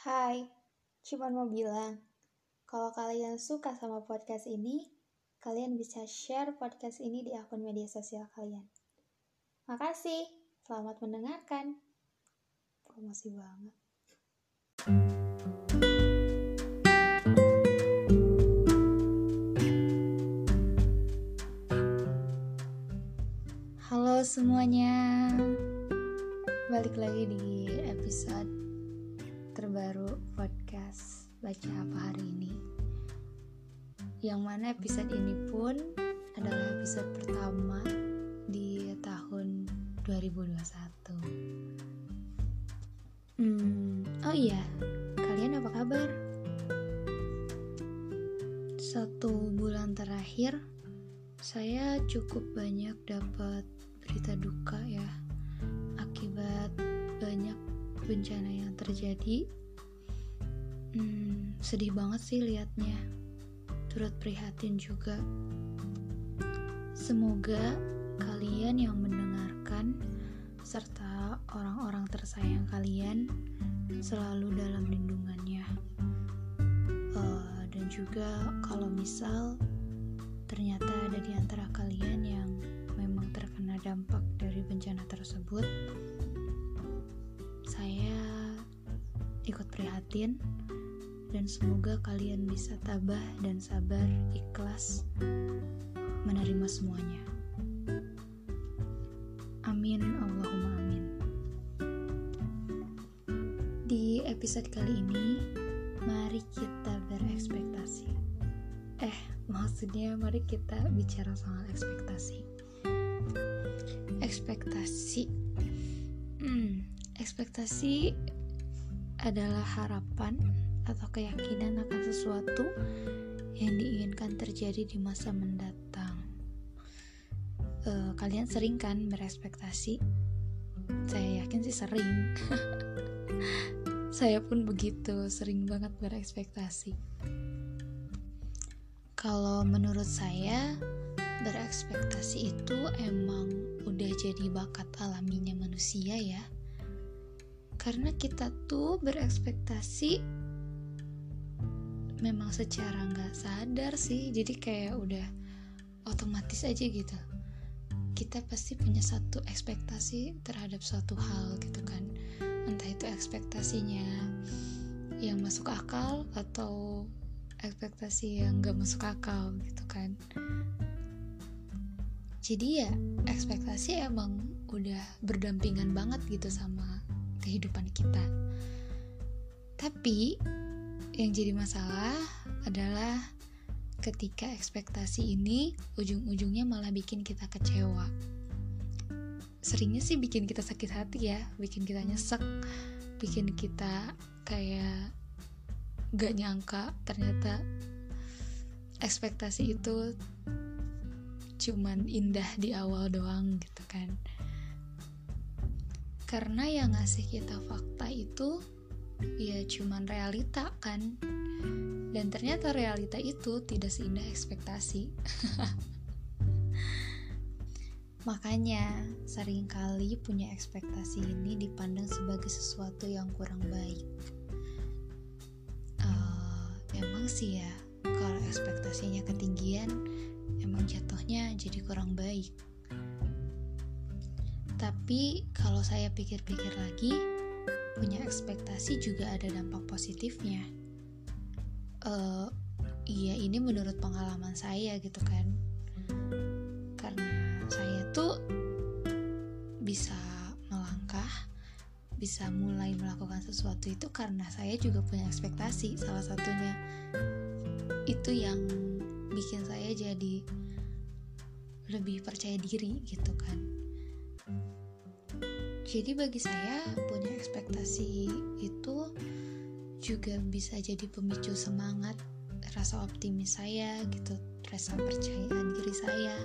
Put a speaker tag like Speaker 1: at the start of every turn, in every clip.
Speaker 1: Hai, cuman mau bilang, kalau kalian suka sama podcast ini, kalian bisa share podcast ini di akun media sosial kalian. Makasih, selamat mendengarkan. Promosi banget. Halo semuanya, balik lagi di episode terbaru podcast Baca Apa Hari Ini. Yang mana episode ini pun adalah episode pertama di tahun 2021 Hmm, oh iya, kalian apa kabar? Satu bulan terakhir saya cukup banyak dapat berita duka ya bencana yang terjadi hmm, sedih banget sih liatnya. Turut prihatin juga. Semoga kalian yang mendengarkan serta orang-orang tersayang kalian selalu dalam lindungannya. Uh, dan juga kalau misal ternyata ada di antara kalian yang memang terkena dampak dari bencana tersebut, saya ikut prihatin dan semoga kalian bisa tabah dan sabar ikhlas menerima semuanya. Amin, Allahumma amin. Di episode kali ini, mari kita berekspektasi. Eh, maksudnya mari kita bicara soal ekspektasi ekspektasi hmm, ekspektasi adalah harapan atau keyakinan akan sesuatu yang diinginkan terjadi di masa mendatang. Uh, kalian sering kan berekspektasi? Saya yakin sih sering. Saya pun begitu sering banget berekspektasi. Kalau menurut saya, berekspektasi itu emang udah jadi bakat alaminya manusia ya. Karena kita tuh berekspektasi memang secara nggak sadar sih, jadi kayak udah otomatis aja gitu. Kita pasti punya satu ekspektasi terhadap suatu hal gitu kan. Entah itu ekspektasinya yang masuk akal atau ekspektasi yang gak masuk akal gitu kan jadi ya ekspektasi emang udah berdampingan banget gitu sama kehidupan kita. Tapi yang jadi masalah adalah ketika ekspektasi ini ujung-ujungnya malah bikin kita kecewa. Seringnya sih bikin kita sakit hati ya bikin kita nyesek bikin kita kayak gak nyangka ternyata ekspektasi itu cuman indah di awal doang gitu kan karena yang ngasih kita fakta itu ya cuman realita kan. Dan ternyata realita itu tidak seindah ekspektasi. Makanya sering kali punya ekspektasi ini dipandang sebagai sesuatu yang kurang baik. Emang sih ya kalau ekspektasinya ketinggian emang jatuhnya jadi kurang baik tapi kalau saya pikir-pikir lagi punya ekspektasi juga ada dampak positifnya. Uh, ini menurut pengalaman saya gitu kan. Karena saya tuh bisa melangkah bisa mulai melakukan sesuatu itu karena saya juga punya ekspektasi salah satunya. Itu yang bikin saya jadi lebih percaya diri gitu kan jadi bagi saya punya ekspektasi itu juga bisa jadi pemicu semangat rasa optimis saya gitu rasa percaya diri saya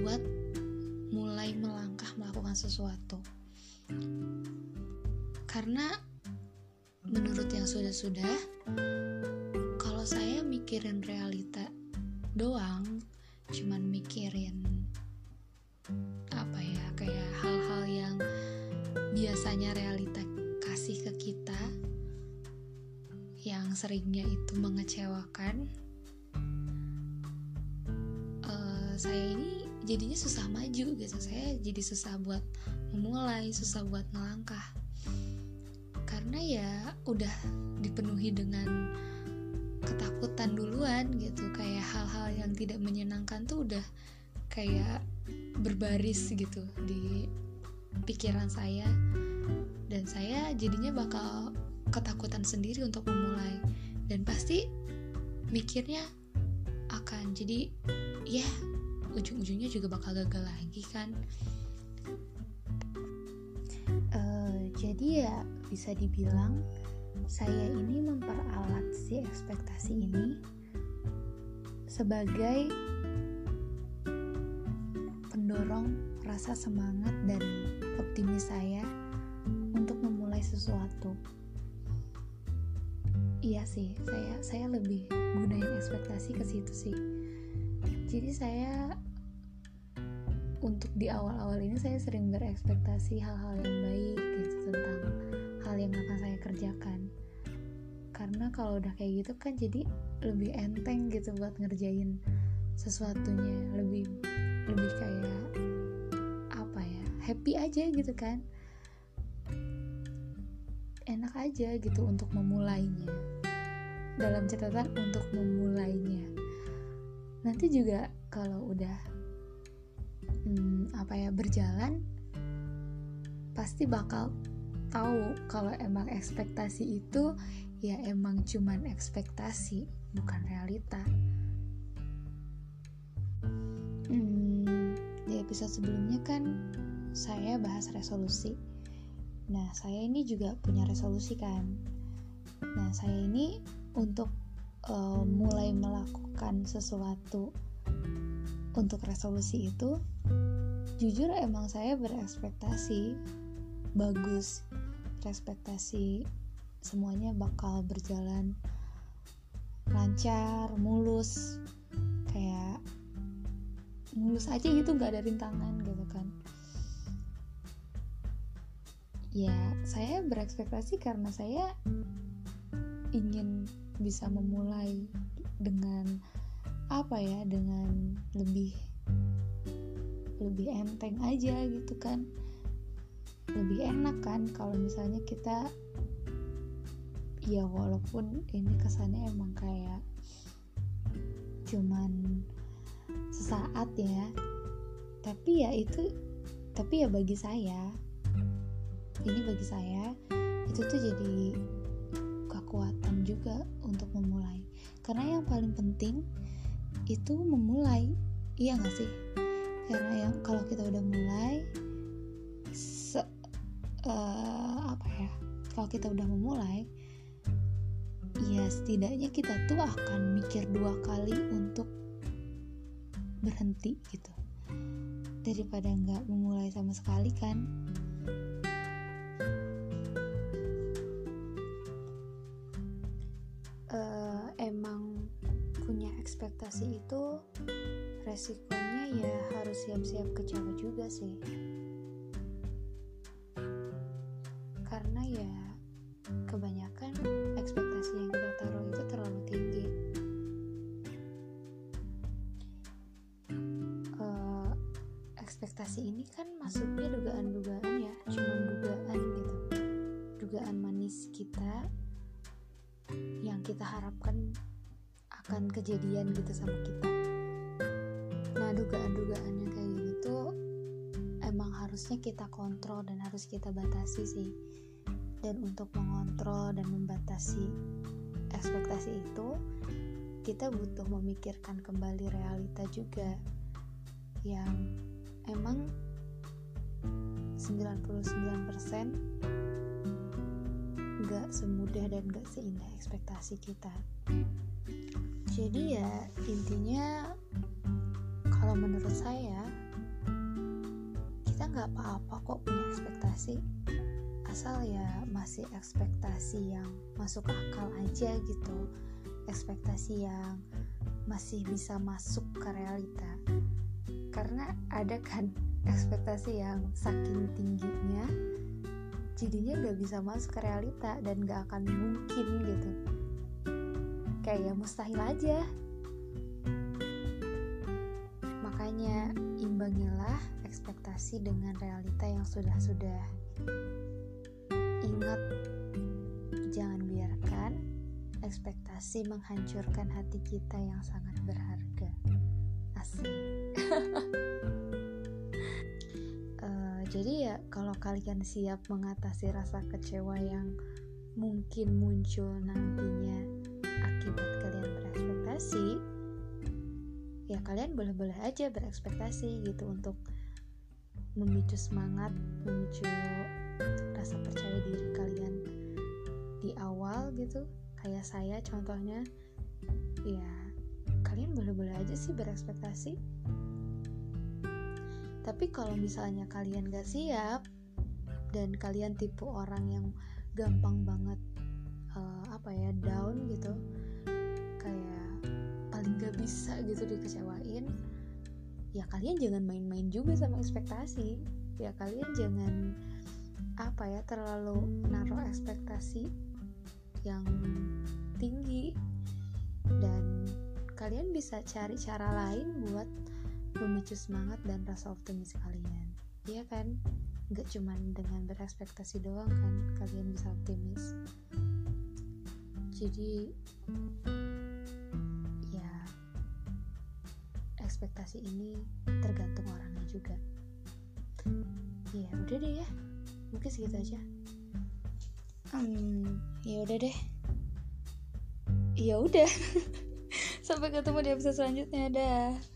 Speaker 1: buat mulai melangkah melakukan sesuatu. Karena menurut yang sudah-sudah kalau saya mikirin realita doang cuman mikirin seringnya itu mengecewakan uh, saya ini jadinya susah maju gitu. Saya jadi susah buat memulai susah buat melangkah. Karena ya udah dipenuhi dengan ketakutan duluan gitu. Kayak hal-hal yang tidak menyenangkan tuh udah kayak berbaris gitu di pikiran saya. Dan saya jadinya bakal ketakutan sendiri untuk memulai. Dan pasti mikirnya akan jadi ya ujung-ujungnya juga bakal gagal lagi kan. Uh, jadi ya bisa dibilang saya ini memperalat si ekspektasi ini sebagai pendorong rasa semangat dan optimis saya untuk memulai sesuatu iya sih saya saya lebih gunain ekspektasi ke situ sih. Jadi saya untuk di awal-awal ini saya sering berekspektasi hal-hal yang baik gitu tentang hal yang akan saya kerjakan. Karena kalau udah kayak gitu kan jadi lebih enteng gitu buat ngerjain sesuatunya. Lebih lebih kayak apa ya happy aja gitu kan. Enak aja gitu untuk memulainya dalam catatan untuk memulainya. Nanti juga kalau udah hmm, apa ya berjalan pasti bakal tahu kalau emang ekspektasi itu ya emang cuman ekspektasi bukan realita. Hmm, di episode sebelumnya kan saya bahas resolusi. Nah, saya ini juga punya resolusi kan. Nah, saya ini untuk uh, mulai melakukan sesuatu untuk resolusi itu, jujur emang saya berekspektasi bagus, ekspektasi semuanya bakal berjalan lancar, mulus, kayak mulus aja gitu, gak ada rintangan gitu kan. Ya saya berekspektasi karena saya ingin bisa memulai dengan apa ya dengan lebih lebih enteng aja gitu kan. Lebih enak kan kalau misalnya kita ya walaupun ini kesannya emang kayak cuman sesaat ya tapi ya itu tapi ya bagi saya ini bagi saya itu tuh jadi kekuatan juga untuk memulai. Karena yang paling penting itu memulai iya gak sih? Karena yang kalau kita udah mulai se, uh, apa ya? Kalau kita udah memulai ya setidaknya kita tuh akan mikir dua kali untuk berhenti gitu. Daripada nggak memulai sama sekali kan resikonya ya harus siap-siap kecewa juga sih. Karena ya kebanyakan ekspektasi yang kita taruh itu terlalu tinggi. Uh, ekspektasi ini kan masuknya dugaan-dugaan ya cuma dugaan gitu. Dugaan manis kita yang kita harapkan akan kejadian gitu sama kita dugaan-dugaan yang kayak gitu emang harusnya kita kontrol dan harus kita batasi sih. Dan untuk mengontrol dan membatasi ekspektasi itu kita butuh memikirkan kembali realita juga yang emang 99% gak semudah dan gak seindah ekspektasi kita. Jadi ya intinya kalau menurut saya kita nggak apa-apa kok punya ekspektasi. Asal ya masih ekspektasi yang masuk akal aja gitu. Ekspektasi yang masih bisa masuk ke realita. Karena ada kan ekspektasi yang saking tingginya jadinya nggak bisa masuk ke realita dan nggak akan mungkin gitu. Kayak mustahil aja makanya imbangilah ekspektasi dengan realita yang sudah-sudah. Ingat jangan biarkan ekspektasi menghancurkan hati kita yang sangat berharga. Asik. Uh, jadi ya kalau kalian siap mengatasi rasa kecewa yang mungkin muncul nantinya akibat kalian berekspektasi ya kalian boleh-boleh aja berekspektasi gitu untuk memicu semangat, memicu rasa percaya diri kalian di awal gitu. Kayak saya contohnya ya kalian boleh-boleh aja sih berekspektasi. Tapi kalau misalnya kalian gak siap dan kalian tipe orang yang gampang banget uh, apa ya down gitu kayak paling gak bisa gitu dikecewain ya kalian jangan main-main juga sama ekspektasi. Ya kalian jangan apa ya terlalu menaruh ekspektasi yang tinggi. Dan kalian bisa cari cara lain buat memicu semangat dan rasa optimis kalian. Iya kan? Nggak cuman dengan berekspektasi doang kan kalian bisa optimis. Jadi ekspektasi ini tergantung orangnya juga. Ya udah deh ya. Mungkin segitu aja. Hmm, ya udah deh. Ya udah. Sampai ketemu di episode selanjutnya. Dah